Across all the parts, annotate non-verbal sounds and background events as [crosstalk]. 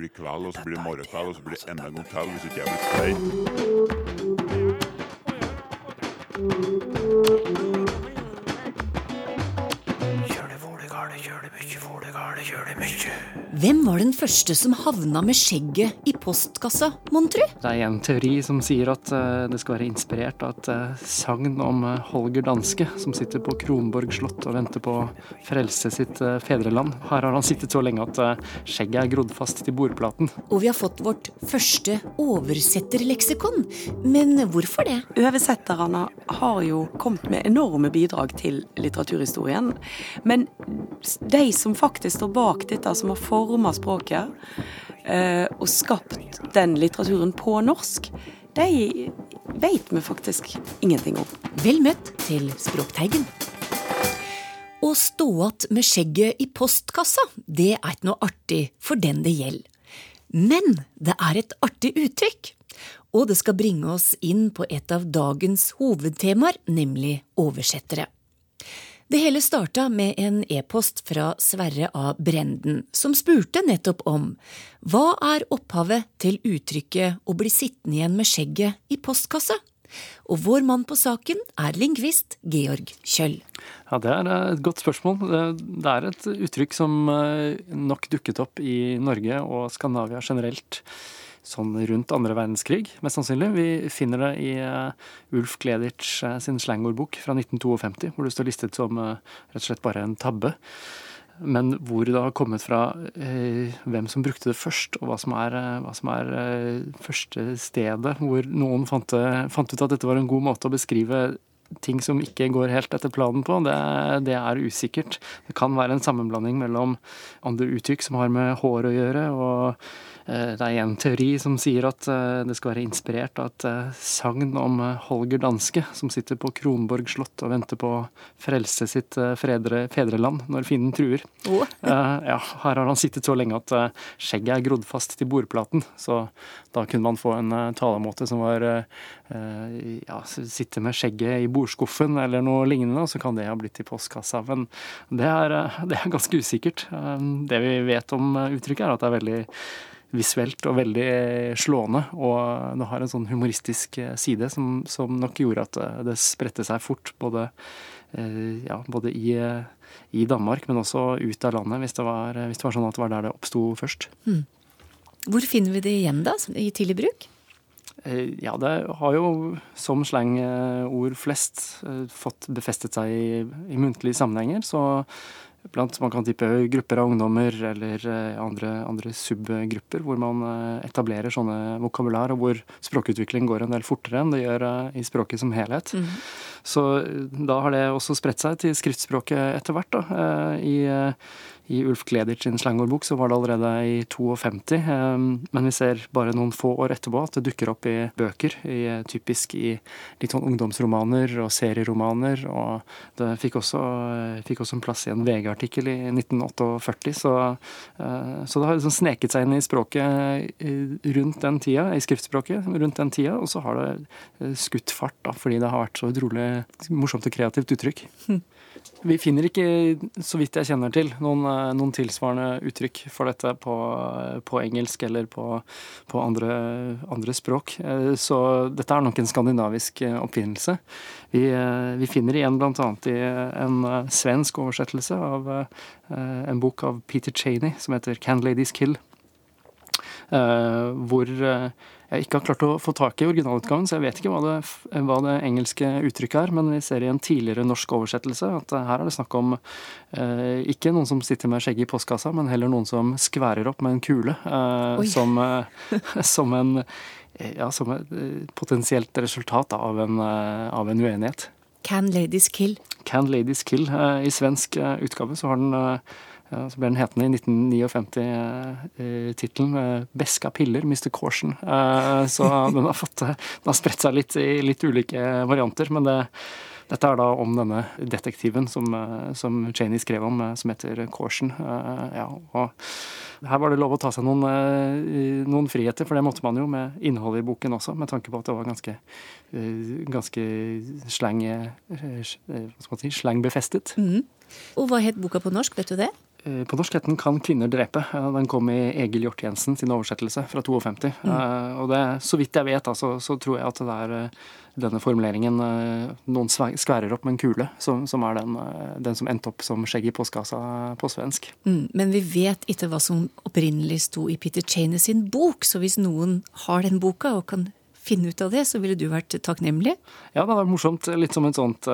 blir kveld, og så blir det morgenkveld, og så blir det enda en gang til hvis ikke jeg blir stein. Hvem var den første som havna med skjegget i postkassa, mon tru? Det er en teori som sier at eh, det skal være inspirert av et eh, sagn om eh, Holger Danske, som sitter på Kronborg slott og venter på å frelse sitt fedreland. Her har han sittet så lenge at skjegget er grodd fast til bordplaten. Og vi har fått vårt første oversetterleksikon. Men hvorfor det? Oversetterne har jo kommet med enorme bidrag til litteraturhistorien. Men de som faktisk står bak dette, som har forma språket og skapt den litteraturen på norsk, de vet vi faktisk ingenting om. Vel møtt til Språkteigen. Å stå att med skjegget i postkassa, det er ikke noe artig for den det gjelder. Men det er et artig uttrykk. Og det skal bringe oss inn på et av dagens hovedtemaer, nemlig oversettere. Det hele starta med en e-post fra Sverre A. Brenden, som spurte nettopp om hva er opphavet til uttrykket å bli sittende igjen med skjegget i postkassa? Og vår mann på saken er lingvist Georg Kjøll. Ja, Det er eh, et godt spørsmål. Det- er et uttrykk som eh, nok dukket opp i Norge og Skandinavia generelt sånn rundt andre verdenskrig, mest sannsynlig. Vi finner det i eh, Ulf Gleditsch eh, sin slangordbok fra 1952, hvor det står listet som eh, rett og slett bare en tabbe. Men hvor det har kommet fra hvem som brukte det først, og hva som er, hva som er første stedet hvor noen fant, fant ut at dette var en god måte å beskrive ting som ikke går helt etter planen på, det, det er usikkert. Det kan være en sammenblanding mellom andre uttrykk som har med hår å gjøre, og eh, det er en teori som sier at eh, det skal være inspirert av et eh, sagn om Holger Danske, som sitter på Kronborg slott og venter på å frelse sitt fredre, fedreland når fienden truer. [laughs] Eh, ja, her har han sittet så lenge at skjegget er grodd fast til bordplaten, så da kunne man få en talemåte som var ja, sitte med skjegget i bordskuffen eller noe lignende, så kan det ha blitt i postkassa. Men det er, eh, det er ganske usikkert. Eh, Det vi vet om eh, uttrykket, er at det er veldig visuelt og veldig slående, og det har en sånn humoristisk eh, side som, som nok gjorde at eh, det spredte seg fort, både, eh, ja, både i, eh, i Danmark, men også ut av landet, hvis det var, hvis det var sånn at det var der det oppsto først. Hvor finner vi det igjen, da, i tidlig bruk? Eh, Ja, det har jo som slangord flest eh, fått befestet seg i, i muntlige sammenhenger. Så blant man kan tippe grupper av ungdommer eller eh, andre, andre subgrupper hvor man etablerer sånne vokabular, og hvor språkutvikling går en del fortere enn det gjør i språket som helhet. Så eh, da har det også spredt seg til skriftspråket etter hvert. da. I, i Ulf Gleditsch sin slangordbok så var det allerede i 52, eh, men vi ser bare noen få år etterpå at det dukker opp i bøker, i, typisk i litt sånn ungdomsromaner og serieromaner, og det fikk også, fikk også en plass i en VG-artikkel i 1948, så, eh, så det har liksom sneket seg inn i språket eh, rundt den tida, i skriftspråket rundt den tida, og så har det eh, skutt fart, da, fordi det har vært så utrolig morsomt og kreativt uttrykk. Vi finner ikke, så vidt jeg kjenner til, noen, eh, noen tilsvarende uttrykk for dette på, på engelsk eller på, på andre, andre språk. Eh, Så dette er nok en skandinavisk eh, oppfinnelse. Vi, eh, vi finner igjen bl.a. i en eh, svensk oversettelse av eh, en bok av Peter Cheney som heter 'Can Ladies Kill'? Eh, hvor eh, jeg ikke har klart å få tak i originalutgaven, så jeg vet ikke hva det, hva det engelske uttrykket er. Men vi ser i en tidligere norsk oversettelse at eh, her er det snakk om eh, ikke noen som sitter med skjegget i postkassa, men heller noen som skværer opp med en kule. eh, som, eh, [laughs] som en ja, som et eh, potensielt resultat av en, av en uenighet. Can ladies kill? Can Ladies Kill. I svensk utgave så har den ja, så ble den hetende i 1959 eh, eh, 'Beska piller, Mr. Caution'. Eh, så [laughs] den har, fått, den har spredt seg litt i litt ulike varianter. Men det, dette er da om denne detektiven som, eh, som Cheney skrev om, eh, som heter Caution. Eh, ja, og her var det lov å ta seg noen, noen friheter, for det måtte man jo med innholdet i boken også, med tanke på at det var ganske, ganske slang, hva skal man si, slangbefestet. Og hva het boka på norsk, vet du det? Eh, på norsk het den 'Kan kvinner drepe'. Den kom i Egil Hjort Jensen sin oversettelse fra 52. Mm. Og det, så vidt jeg vet, altså, så tror jeg at det er eh, denne formuleringen 'noen skværer opp med en kule', som, som er den, den, som endte opp som skjegg i postkassa på svensk. Mm, men vi vet ikke hva som opprinnelig sto i Peter Cheney sin bok, så hvis noen har den boka og kan finne ut av det, så ville du vært takknemlig? Ja, det hadde vært morsomt. Litt som et sånt,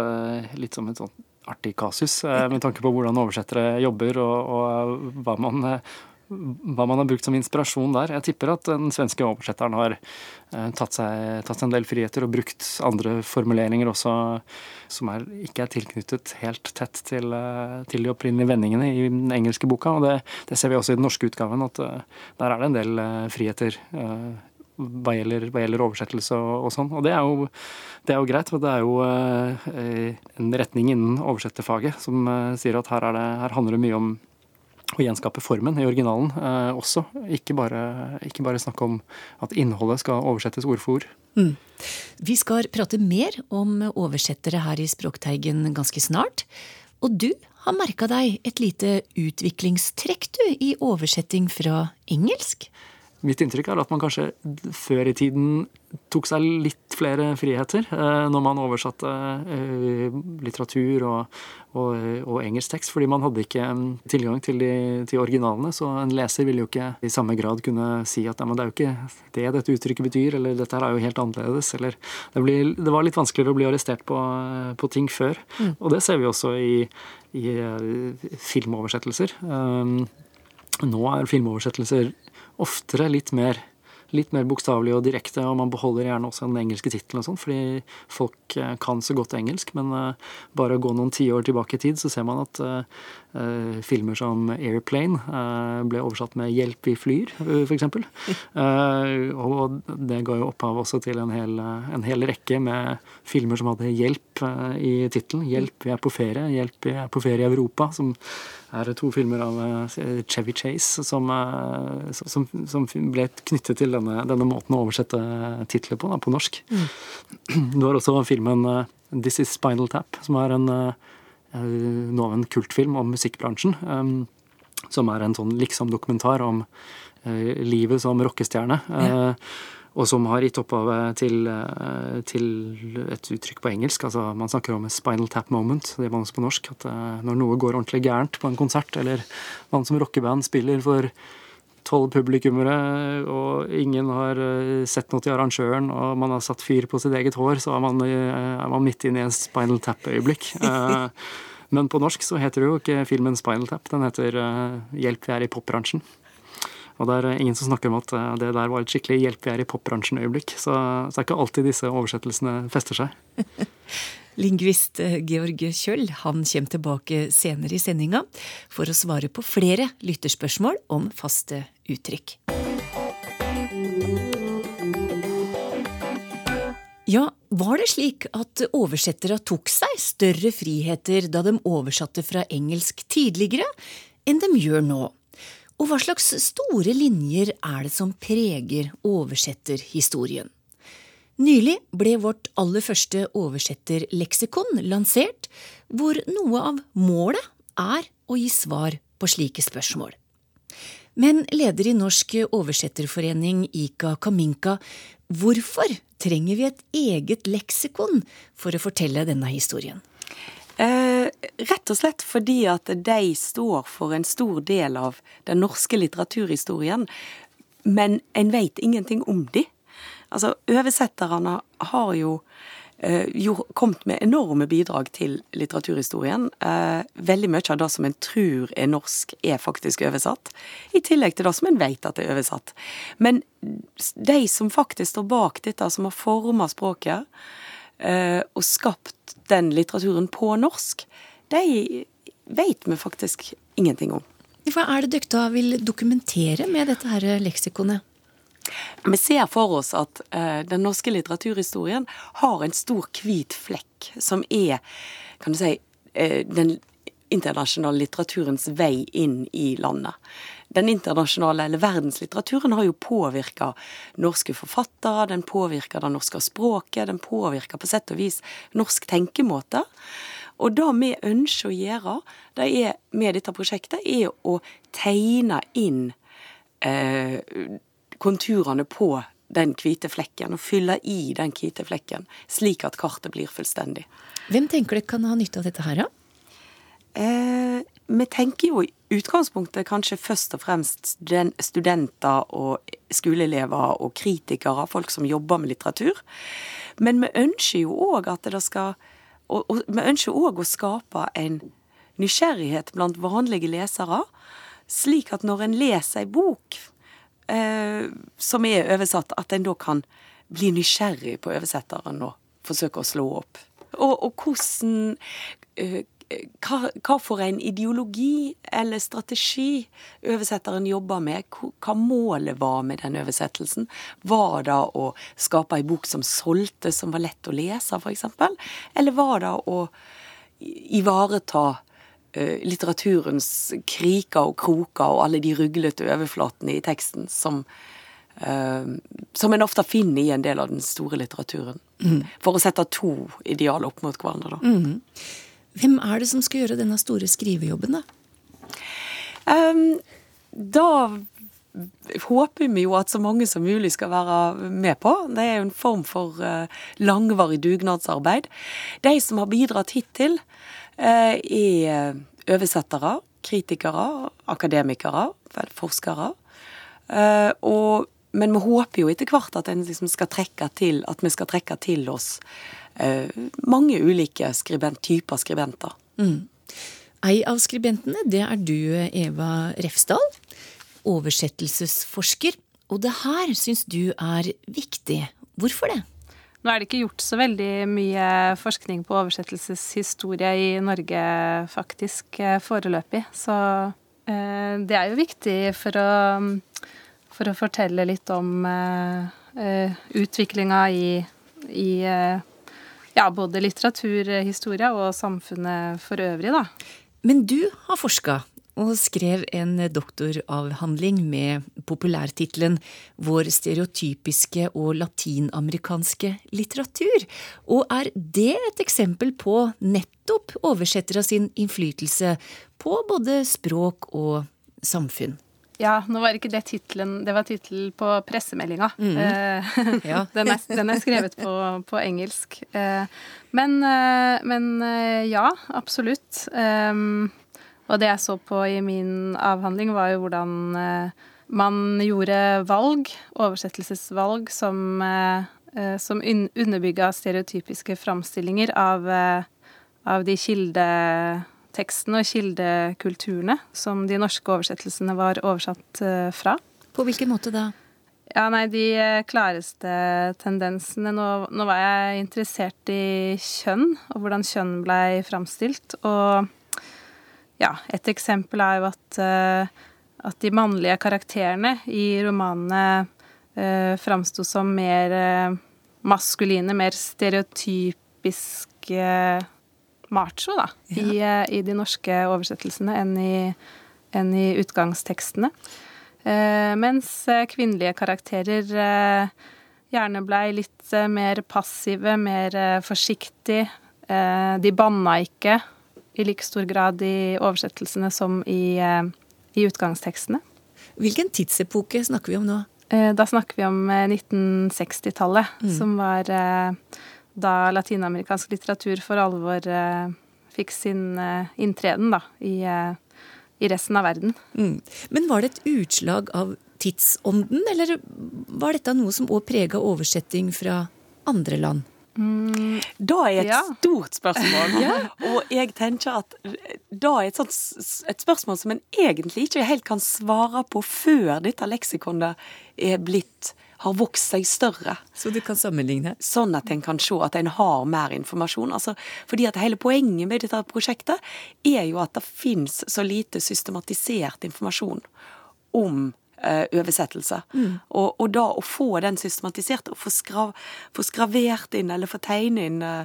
litt som et sånt artig kasus eh, med tanke på hvordan oversettere jobber og, og hva, man, eh, hva, man, har brukt som inspirasjon der. Jeg tipper at den svenske oversetteren har eh, tatt seg, tatt seg en del friheter og brukt andre formuleringer også som er, ikke er tilknyttet helt tett til, til, de opprinnelige vendingene i den engelske boka. og det, det, ser vi også i den norske utgaven, at der er det en del friheter hva gjelder, hva gjelder oversettelse og, og, sånn. Og det er, jo, det er jo greit, for det er jo eh, en retning innen oversetterfaget som eh, sier at her, det, her, handler det mye om å gjenskape formen i originalen eh, også. Ikke bare, ikke bare, snakke om at innholdet skal oversettes ord for ord. Mm. Vi skal prate mer om oversettere her i Språkteigen ganske snart. Og du har merka deg et lite utviklingstrekk, du, i oversetting fra engelsk? Mitt inntrykk er at man kanskje før i tiden tok seg litt flere friheter eh, når man oversatte eh, litteratur og, og, og, engelsk tekst, fordi man hadde ikke mm, tilgang til, de, til originalene. Så en leser ville jo ikke i samme grad kunne si at det er jo ikke det dette uttrykket betyr, eller dette her er jo helt annerledes, eller det, blir, det var litt vanskeligere å bli arrestert på, på ting før. Mm. Og det ser vi også i, i filmoversettelser. Um, nå er filmoversettelser oftere litt mer litt mer bokstavelig og direkte, og man beholder gjerne også den engelske tittelen og sånn, fordi folk eh, kan så godt engelsk. Men uh, bare å gå noen tiår tilbake i tid, så ser man at uh, filmer som Airplane ble oversatt med 'Hjelp, vi flyr', uh, f.eks. [laughs] og det ga jo opphav også til en hel, en hel rekke med filmer som hadde 'hjelp' i tittelen. 'Hjelp, vi er på ferie', 'Hjelp, vi er på ferie i Europa', som er to filmer av eh, Chevy Chase som, eh, som, som ble knyttet til denne, denne, måten å oversette titler på, da, på norsk. Mm. [clears throat] Du har også filmen eh, This Is Spinal Tap, som er en, nå en kultfilm om musikkbransjen. Som er en sånn liksom-dokumentar om livet som rockestjerne. Ja og som har gitt opphavet til, eh, til, et uttrykk på engelsk. altså Man snakker om a spinal tap moment, det man også på norsk. At eh, når noe går ordentlig gærent på en konsert, eller man som rockeband spiller for tolv publikummere, og ingen har eh, sett noe til arrangøren, og man har satt fyr på sitt eget hår, så er man, er man midt inne i en spinal tap-øyeblikk. [laughs] Men på norsk så heter det jo ikke filmen Spinal Tap, den heter Hjelp, vi er i popbransjen. Og det er ingen som snakker om at eh, det der var et skikkelig 'hjelp, vi er i popbransjen'-øyeblikk. Så, så det er ikke alltid disse oversettelsene fester seg. [laughs] Lingvist eh, Georg Kjøll han kommer tilbake senere i sendinga for å svare på flere lytterspørsmål om faste uttrykk. Ja, var det slik at oversettere tok seg større friheter da de oversatte fra engelsk tidligere, enn de gjør nå? Og hva slags store linjer er det som preger oversetterhistorien? Nylig ble vårt aller første oversetterleksikon lansert, hvor noe av målet er å gi svar på slike spørsmål. Men leder i Norsk oversetterforening, Ika Kaminka, hvorfor trenger vi et eget leksikon for å fortelle denne historien? Eh, rett og slett fordi at de står for en stor del av den norske litteraturhistorien, men en veit ingenting om de. Altså, oversetterne har jo, eh, jo kommet med enorme bidrag til litteraturhistorien. Eh, veldig mye av det som en tror er norsk, er faktisk oversatt. I tillegg til det som en vet at er oversatt. Men de som faktisk står bak dette, som har forma språket, Eh, og skapt den litteraturen på norsk, de vet vi faktisk ingenting om. Hva er det dere da vil dokumentere med dette her leksikonet? Vi ser for oss at uh, den norske litteraturhistorien har en stor hvit flekk, som er, kan du si, uh, den internasjonale litteraturens vei inn i landet den internasjonale eller verdenslitteraturen har jo påvirka norske forfattere, den påvirker det norske språket, den påvirker på sett og vis norsk tenkemåte. Og det vi ønsker å gjøre det er, med dette prosjektet, er å tegne inn eh, konturene på den hvite flekken, og fylle i den hvite flekken, slik at kartet blir fullstendig. Hvem tenker dere kan ha nytte av dette her, da? Eh, vi tenker jo i utgangspunktet kanskje først og fremst studenter og skoleelever og kritikere, folk som jobber med litteratur. Men vi ønsker jo òg at det skal og, og vi ønsker òg å skape en nysgjerrighet blant vanlige lesere, slik at når en leser ei bok eh, som er oversatt, at en da kan bli nysgjerrig på oversetteren og forsøke å slå opp. Og, og hvordan eh, hva, hva, for en ideologi eller strategi oversetteren jobber med? Hva målet var med den oversettelsen? Var det å skape ei bok som solgte, som var lett å lese, f.eks.? Eller var det å ivareta litteraturens kriker og kroker og alle de ruglete overflatene i teksten som, uh, som en ofte finner i en del av den store litteraturen? Mm. For å sette to idealer opp mot hverandre, da. Mm. Hvem er det som skal gjøre denne store skrivejobben, da? Um, da håper vi jo at så mange som mulig skal være med på. Det er jo en form for uh, langvarig dugnadsarbeid. De som har bidratt hittil, uh, er oversettere, kritikere, akademikere, forskere. Uh, og, men vi håper jo etter hvert at, liksom til, at vi skal trekke til oss Eh, mange ulike skribent, typer skribenter. Mm. Ei av skribentene, det er du, Eva Refsdal. Oversettelsesforsker. Og det her syns du er viktig. Hvorfor det? Nå er det ikke gjort så veldig mye forskning på oversettelseshistorie i Norge, faktisk, eh, foreløpig. Så eh, det er jo viktig for å, for å fortelle litt om eh, utviklinga i, i ja, både litteraturhistoria og samfunnet for øvrig, da. Men du har forska og skrev en doktoravhandling med populærtittelen Vår stereotypiske og latinamerikanske litteratur. Og er det et eksempel på nettopp oversettere sin innflytelse på både språk og samfunn? Ja, nå var ikke det tittelen Det var tittel på pressemeldinga. Mm. [laughs] ja. den, er, den, er, skrevet på, på engelsk. Eh, men, eh, men, ja, absolutt. Og det jeg så på i min avhandling, var jo hvordan man gjorde valg, oversettelsesvalg, som, som underbygga stereotypiske framstillinger av, av de kildetekstene og kildekulturene som de norske oversettelsene var oversatt eh, fra. På hvilken måte da? Ja, nei, De eh, klareste tendensene nå, nå, var jeg interessert i kjønn, og hvordan kjønn blei framstilt. Og ja, et eksempel er jo at, eh, at de mannlige karakterene i romanene eh, framsto som mer maskuline, mer stereotypiske macho, da, ja. i, eh, i, de norske oversettelsene enn i, enn i utgangstekstene. Eh, mens eh, kvinnelige karakterer eh, gjerne blei litt eh, mer passive, mer eh, forsiktige. de banna ikke i like stor grad i oversettelsene som i, i utgangstekstene. Hvilken tidsepoke snakker vi om nå? Da snakker vi om 1960-tallet, mm. som var da latinamerikansk litteratur for alvor eh, fikk sin eh, inntreden da, i, eh, i, resten av verden. Mm. Men var det et utslag av tidsånden, eller var dette noe som òg prega oversetting fra andre land? Mm, da er et ja. stort spørsmål. ja. Og jeg tenker at da er et, sånt, et spørsmål som en egentlig ikke helt kan svare på før dette leksikonet er blitt har vokst seg større. Så du kan sammenligne? Sånn at en kan se at en har mer informasjon. Altså, fordi at hele poenget med dette prosjektet er jo at det fins så lite systematisert informasjon om uh, oversettelse. Mm. Og, og, da å få den systematisert, og få, skrav, få skravert inn eller få tegne inn uh,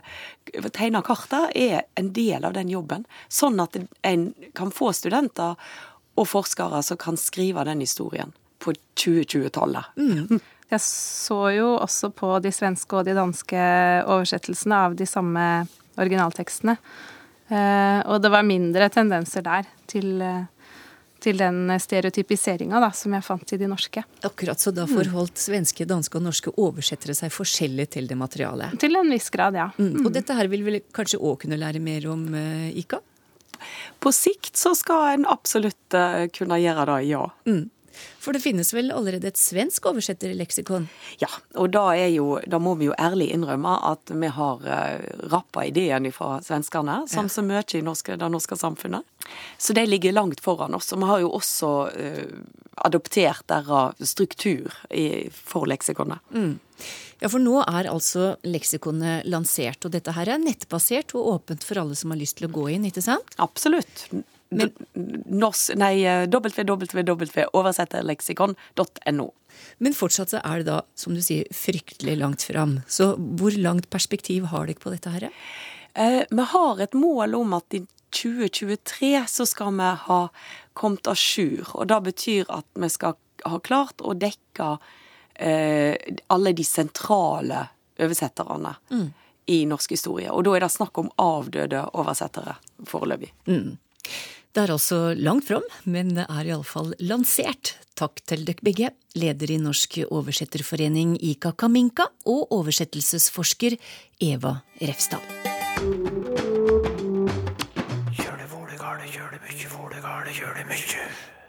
tegna kartet, er en del av den jobben. Sånn at en kan få studenter og forskere som kan skrive den historien på 2020-tallet. Mm. Jeg så jo også på de svenske og de danske oversettelsene av de samme originaltekstene. og det var mindre tendenser der til til den stereotypiseringa som jeg fant i de norske. Akkurat, Så da forholdt svenske, danske og norske oversettere seg forskjellig til det materialet? Til en viss grad, ja. Mm. Og dette her vil vi kanskje òg kunne lære mer om, uh, Ika? På sikt så skal en absolutt uh, kunne gjøre det, ja. Mm. For det finnes vel allerede et svensk oversetterleksikon? Ja, og da, jo, da, må vi jo ærlig innrømme at vi har uh, rappa ideen fra svenskene, som ja. så mye i norske, det norske samfunnet. Så de ligger langt foran oss. Og vi har jo også uh, adoptert deres struktur i, for leksikonet. Mm. Ja, for nå er altså leksikonet lansert, og dette her er nettbasert og åpent for alle som har lyst til å gå inn, ikke sant? Absolutt. Men, nei, www.oversetterleksikon.no. Men fortsatt så er det da, som du sier, fryktelig langt fram. Så hvor langt perspektiv har dere på dette her? Eh, vi har et mål om at i 2023 så skal vi ha kommet à jour. Og det betyr at vi skal ha klart å dekke eh, alle de sentrale oversetterne mm. i norsk historie. Og da er det snakk om avdøde oversettere foreløpig. Mm. Det er altså langt fram, men det er iallfall lansert. Takk til dere begge, leder i Norsk oversetterforening Ika Kaminka og oversettelsesforsker Eva Refstad.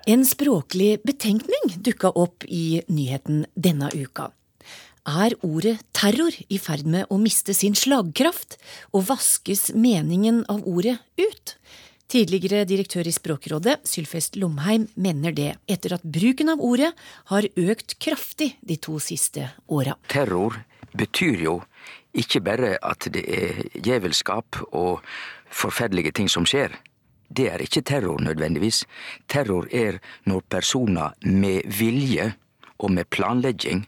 En språklig betenkning dukka opp i nyheten denne uka. Er ordet terror i ferd med å miste sin slagkraft, og vaskes meningen av ordet ut? Tidligere direktør i Språkrådet, Sylfest Lomheim, mener det, etter at bruken av ordet har økt kraftig de to siste åra. Terror betyr jo ikke bare at det er djevelskap og forferdelige ting som skjer. Det er ikke terror nødvendigvis. Terror er når personer med vilje og med planlegging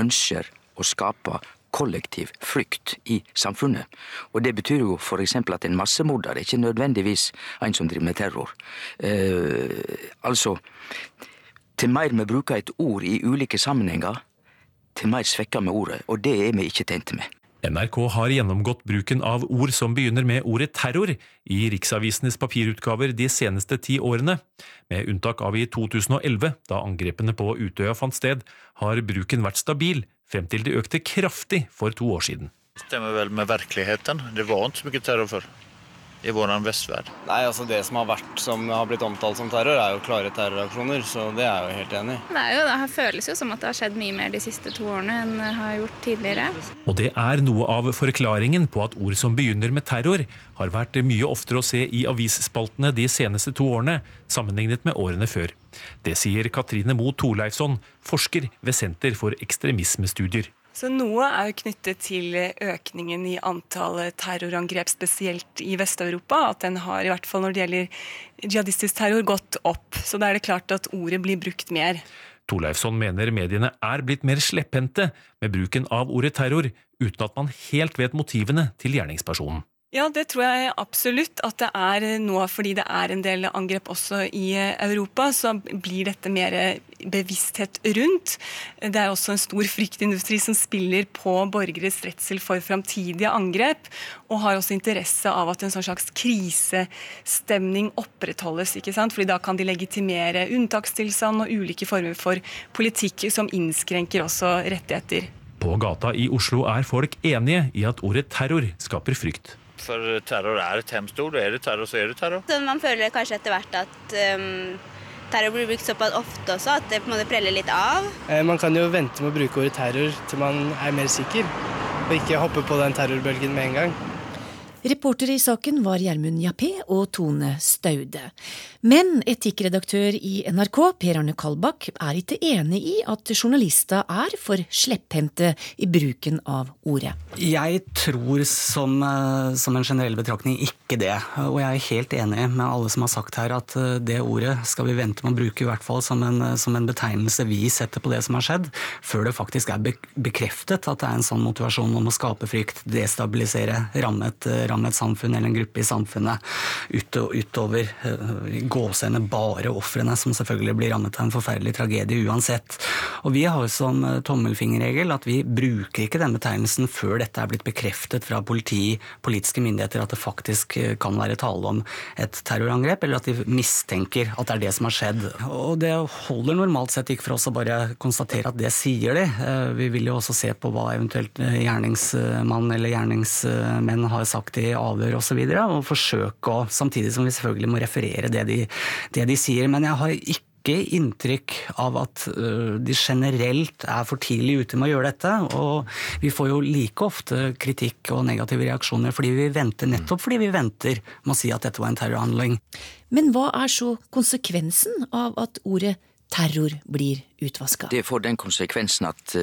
ønsker å skape kollektiv frykt i samfunnet. Og det betyr jo f.eks. at en massemorder er ikke nødvendigvis en som driver med terror. Eh, altså, til mer vi bruker et ord i ulike sammenhenger, til mer svekker vi ordet, og det er vi ikke tjent med. NRK har gjennomgått bruken av ord som begynner med ordet terror i Riksavisenes papirutgaver de seneste ti årene. Med unntak av i 2011, da angrepene på Utøya fant sted, har bruken vært stabil, frem til det økte kraftig for to år siden. Det stemmer vel med virkeligheten. Det var ikke så mye terror før i vår vestverd? Nei, altså Det som har vært som har blitt omtalt som terror, er jo klare terroraksjoner. Så det er jeg jo helt enig i. Det, jo, det føles jo som at det har skjedd mye mer de siste to årene enn det har gjort tidligere. Og det er noe av forklaringen på at ord som begynner med terror, har vært mye oftere å se i avisspaltene de seneste to årene, sammenlignet med årene før. Det sier Katrine Moe Torleifsson, forsker ved Senter for ekstremismestudier. Så Noe er jo knyttet til økningen i antall terrorangrep, spesielt i Vest-Europa. At den har, i hvert fall når det gjelder jihadistisk terror, gått opp. Så da er det klart at ordet blir brukt mer. Torleifsson mener mediene er blitt mer slepphendte med bruken av ordet terror, uten at man helt vet motivene til gjerningspersonen. Ja, det tror jeg absolutt at det er nå, fordi det er en del angrep også i Europa, så blir dette mer bevissthet rundt. Det er også en stor fryktindustri som spiller på borgeres redsel for framtidige angrep, og har også interesse av at en sånn slags krisestemning opprettholdes. ikke sant? Fordi da kan de legitimere unntakstilstand og ulike former for politikk som innskrenker også rettigheter. På gata i Oslo er folk enige i at ordet terror skaper frykt. For terror er et hemstol. Er det terror, så er det terror. Så man føler kanskje etter hvert at um, terror blir brukt såpass ofte også at det på en måte preller litt av. Eh, man kan jo vente med å bruke ordet terror til man er mer sikker, og ikke hoppe på den terrorbølgen med en gang. Reportere i saken var Gjermund Jappé og Tone Staude. Men etikkredaktør i NRK, Per Arne Kalbakk, er ikke enig i at journalister er for slepphendte i bruken av ordet. Jeg tror som, eh, som, en generell betraktning ikke det. Og jeg er helt enig med alle som har sagt her at eh, det ordet skal vi vente med å bruke i hvert fall som en, som en betegnelse vi setter på det som har skjedd, før det faktisk er bekreftet at det er en sånn motivasjon om å skape frykt, destabilisere, ramme et, ramme et samfunn eller en gruppe i samfunnet utover uh, gåsehudene bare ofrene, som selvfølgelig blir rammet av en forferdelig tragedie uansett. Og vi har som tommelfingerregel at vi bruker ikke den betegnelsen før dette er blitt bekreftet fra politi, politiske myndigheter, at det faktisk kan være tale om et terrorangrep, eller at de mistenker at det er det som har skjedd. Og det holder normalt sett ikke for oss å bare konstatere at det sier de. Eh, vi vil jo også se på hva eventuelt eh, gjerningsmann eller gjerningsmenn har sagt i avhør osv., og, så videre, og forsøke å, samtidig som vi selvfølgelig må referere det de, det de sier. Men jeg har ikke ikke inntrykk av at de generelt er for tidlig ute med å gjøre dette. Og vi får jo like ofte kritikk og negative reaksjoner fordi vi venter, nettopp fordi vi venter med å si at dette var en terrorhandling. Men hva er så konsekvensen av at ordet terror blir utvaska? Det får den konsekvensen at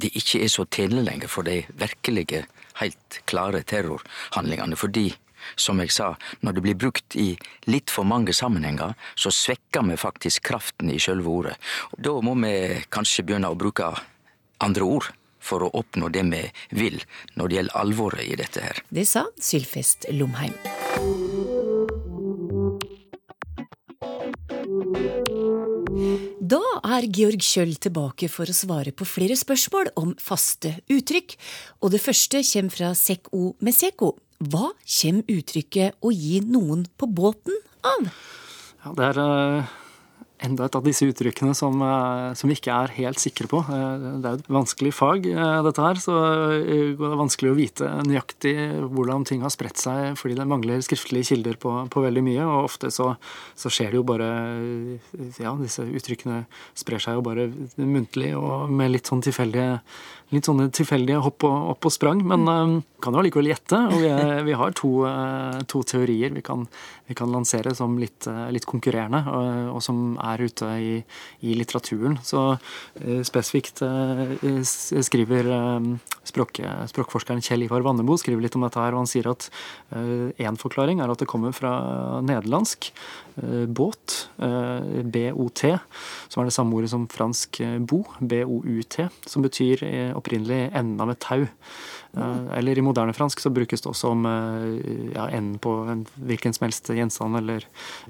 det ikke er så tjenlig lenger for de virkelige, helt klare terrorhandlingene. Fordi som jeg sa, når det blir brukt i litt for mange sammenhenger, så svekker vi faktisk kraften i sjølve ordet. Da må vi kanskje begynne å bruke andre ord for å oppnå det vi vil når det gjelder alvoret i dette her. Det sa Sylfest Lomheim. Da er Georg Kjøll tilbake for å svare på flere spørsmål om faste uttrykk, og det første kommer fra Sekk-O med Seko. Hva kommer uttrykket 'å gi noen på båten' av? Ja, det er uh, enda et av disse uttrykkene som, uh, som, vi ikke er helt sikre på. Uh, det er et vanskelig fag, dette her, så det er vanskelig å vite nøyaktig hvordan ting har spredt seg, fordi det mangler skriftlige kilder på, på veldig mye. Og ofte så, så, skjer det jo bare Ja, disse uttrykkene sprer seg jo bare muntlig og med litt sånn tilfeldige litt sånne tilfeldige hopp og, opp og sprang. Men uh, kan jo allikevel gjette. Og vi, vi har to, uh, to teorier vi kan, vi kan, lansere som litt, uh, litt konkurrerende, og, og, som er ute i, i litteraturen. Så spesifikt skriver språk, språkforskeren Kjell Ivar Vannebo skriver litt om dette her, og han sier at én forklaring er at det kommer fra nederlandsk båt, BOT, som er det samme ordet som fransk bo, BOUT, som betyr opprinnelig enden av et tau. Mm. Eller i moderne fransk så brukes det også om eh, ja, enden på en hvilken som helst gjenstand eller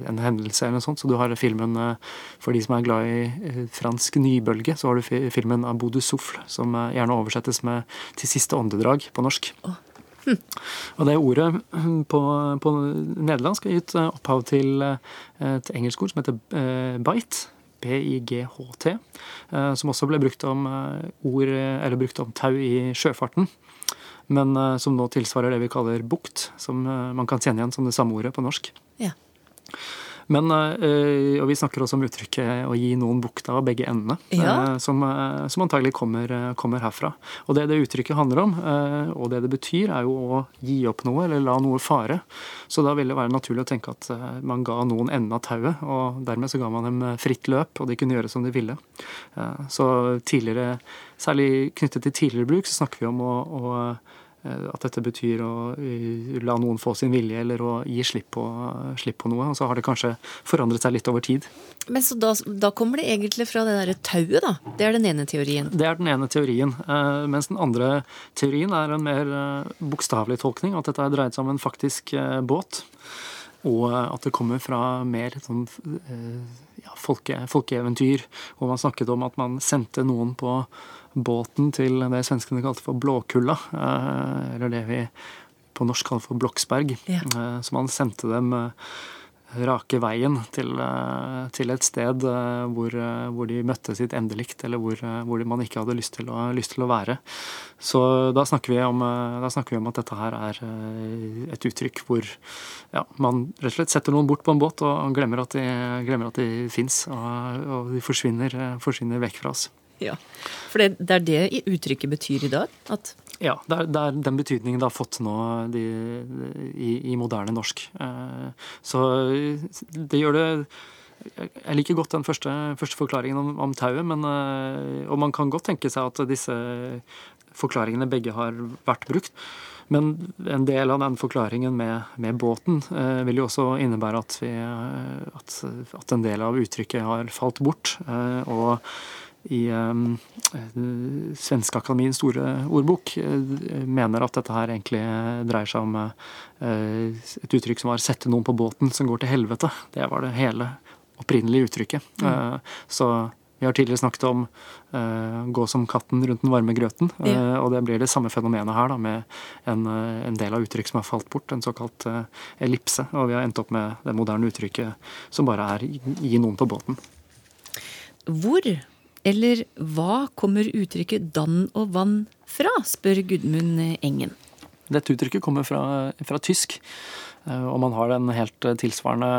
en hendelse eller noe sånt. Så du har filmen eh, for de som er glad i fransk nybølge, så har du filmen Abou du Souffle, som gjerne oversettes med 'Til siste åndedrag' på norsk. Oh. Hm. Og det ordet hm, på, på nederlandsk har gitt opphav til et engelsk ord som heter bite PIGHT, eh, som også ble brukt om, eh, ord, eller brukt om tau i sjøfarten. Men eh, som nå tilsvarer det vi kaller bukt, som man kan kjenne igjen som det samme ordet på norsk. Ja. Men, og vi snakker også om uttrykket 'å gi noen bukta av begge endene', ja. som, som antagelig kommer, kommer, herfra. Og det det uttrykket handler om, og det det betyr, er jo å gi opp noe eller la noe fare. Så da vil det være naturlig å tenke at man ga noen enden av tauet, og dermed så ga man dem fritt løp, og de kunne gjøre som de ville. Så tidligere, særlig knyttet til tidligere bruk, så snakker vi om å, å Eh, at dette betyr å eh, la noen få sin vilje, eller å gi slipp på, slipp på noe. Og så har det kanskje forandret seg litt over tid. Men så da, da kommer det egentlig fra det derre tauet, da? Det er den ene teorien? Det er den ene teorien. Eh, mens den andre teorien er en mer bokstavelig tolkning. At dette er dreid seg om en faktisk båt. Og at det kommer fra mer sånn ja, folke, folkeeventyr. Hvor man snakket om at man sendte noen på båten til det svenskene kalte for Blåkulla, eh, eller det vi på norsk kaller for Bloksberg. Ja. Eh, så man sendte dem eh, rake veien til, til et sted hvor, hvor, de møtte sitt endelikt, eller hvor, hvor man ikke hadde lyst til, å, lyst til, å, være. Så da snakker, om, da snakker, vi om, at dette her er et uttrykk hvor ja, man rett og slett setter noen bort på en båt og glemmer at de, glemmer de fins, og, og, de forsvinner, forsvinner vekk fra oss. [laughs] Ja, For det, det, er det uttrykket betyr i dag? At ja, det er, det er, den betydningen det har fått nå de, i, i, moderne norsk. Eh, så det gjør det Jeg liker godt den første, første forklaringen om, om tauet, men, eh, og man kan godt tenke seg at disse forklaringene begge har vært brukt. Men en del av den forklaringen med, med båten eh, vil jo også innebære at, vi, at, at, en del av uttrykket har falt bort. Eh, og i um, Svenske Akademiens store ordbok mener at dette her egentlig dreier seg om et uttrykk som var 'sette noen på båten som går til helvete'. Det var det hele opprinnelige uttrykket. Mm. Så vi har tidligere snakket om uh, 'gå som katten rundt den varme grøten'. Ja. Uh, og det blir det samme fenomenet her, da, med en, uh, en, del av uttrykk som har falt bort. En såkalt ellipse. Og vi har endt opp med det moderne uttrykket som bare er 'gi noen på båten'. Hvor eller hva kommer uttrykket 'dann og vann' fra, spør Gudmund Engen. Dette uttrykket kommer fra, fra tysk. Eh, og man har den helt eh, tilsvarende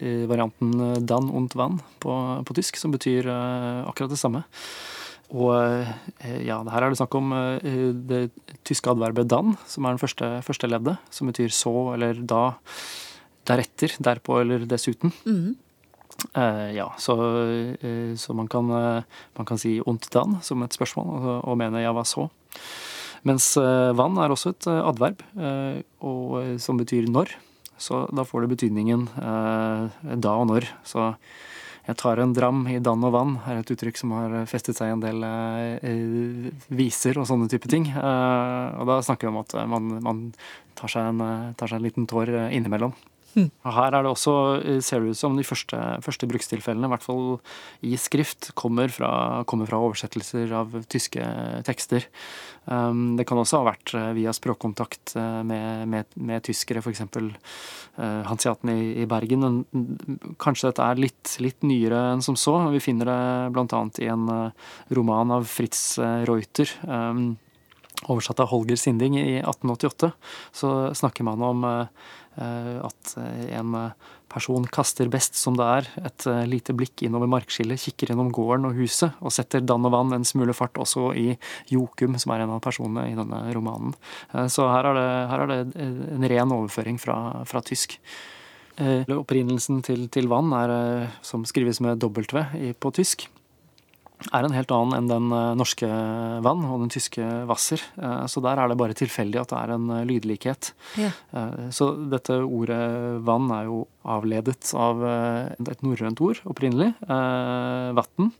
eh, varianten 'dann und vann' på, på tysk, som betyr akkurat det samme. Og ja, her er det snakk om det tyske adverbet 'dann', som er den første, første leddet, som betyr så eller da, deretter, derpå eller dessuten. Mm. Uh, ja, så, uh, så man, kan, uh, man, kan, si 'ondt dan' som et spørsmål, og, og mene 'ja, hva så'? Mens vann er også et adverb, og, som betyr når. Så da får det betydningen da og når. Så jeg tar en dram i dann og vann er et uttrykk som har festet seg i en del viser og sånne type ting. og da snakker vi om at man, man tar, seg en, tar seg en liten tår innimellom. Her er det også, eh, ser det ut som de første, første brukstilfellene, i hvert fall i skrift, kommer fra, kommer fra oversettelser av tyske tekster. Um, det kan også ha vært eh, via språkkontakt eh, med, med, med tyskere, f.eks. Uh, Hanseaten i, i Bergen. Kanskje dette er litt, litt, nyere enn som så. Vi finner det bl.a. i en roman av Fritz Reuter. Um, oversatt av Holger Sinding i 1888, så snakker man om Eh, at eh, en eh, person kaster best som det er, et lite blikk innover markskillet, kikker gjennom gården og huset, og setter dann og vann en smule fart også i Jokum, som er en av personene i denne romanen. Så her er det, her er det en ren overføring fra, fra tysk. Opprinnelsen til, til vann er, som skrives med W på tysk er en helt annen enn den eh, norske vann og den tyske Wasser. Eh, så der er det bare tilfeldig at det er en eh, lydlikhet. Ja. Så dette ordet vann er jo avledet av et norrønt ord opprinnelig. Vatn.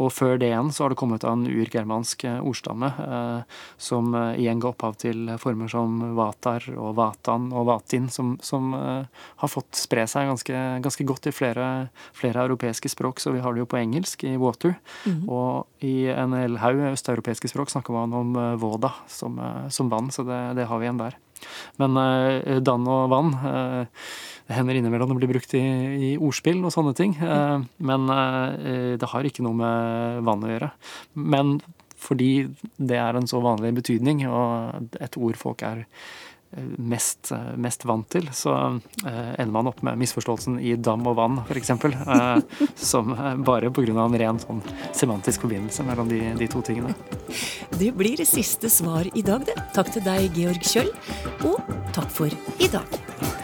Og før det igjen så har det kommet av en urgermansk eh, ordstamme eh, som eh, igjen ga opphav til former som vatar og vatan og vatin, som, som har fått spre seg ganske, ganske godt i flere, flere, europeiske språk. Så vi har det jo på engelsk, i water. Mm. Og i en hel haug østeuropeiske språk snakker man om voda som, som vann, så det, det, har vi igjen der. Men dann og vann det hender innimellom det blir brukt i, i ordspill og sånne ting. Eh, men eh, det har ikke noe med vann å gjøre. Men fordi det er en så vanlig betydning, og et ord folk er eh, mest, mest vant til, så ender man opp med misforståelsen i dam og vann, f.eks. Eh, [laughs] som bare pga. en ren sånn semantisk forbindelse mellom de, de, to tingene. [laughs] Det blir siste svar i dag, det. Takk til deg, Georg Kjøll, og takk for i dag.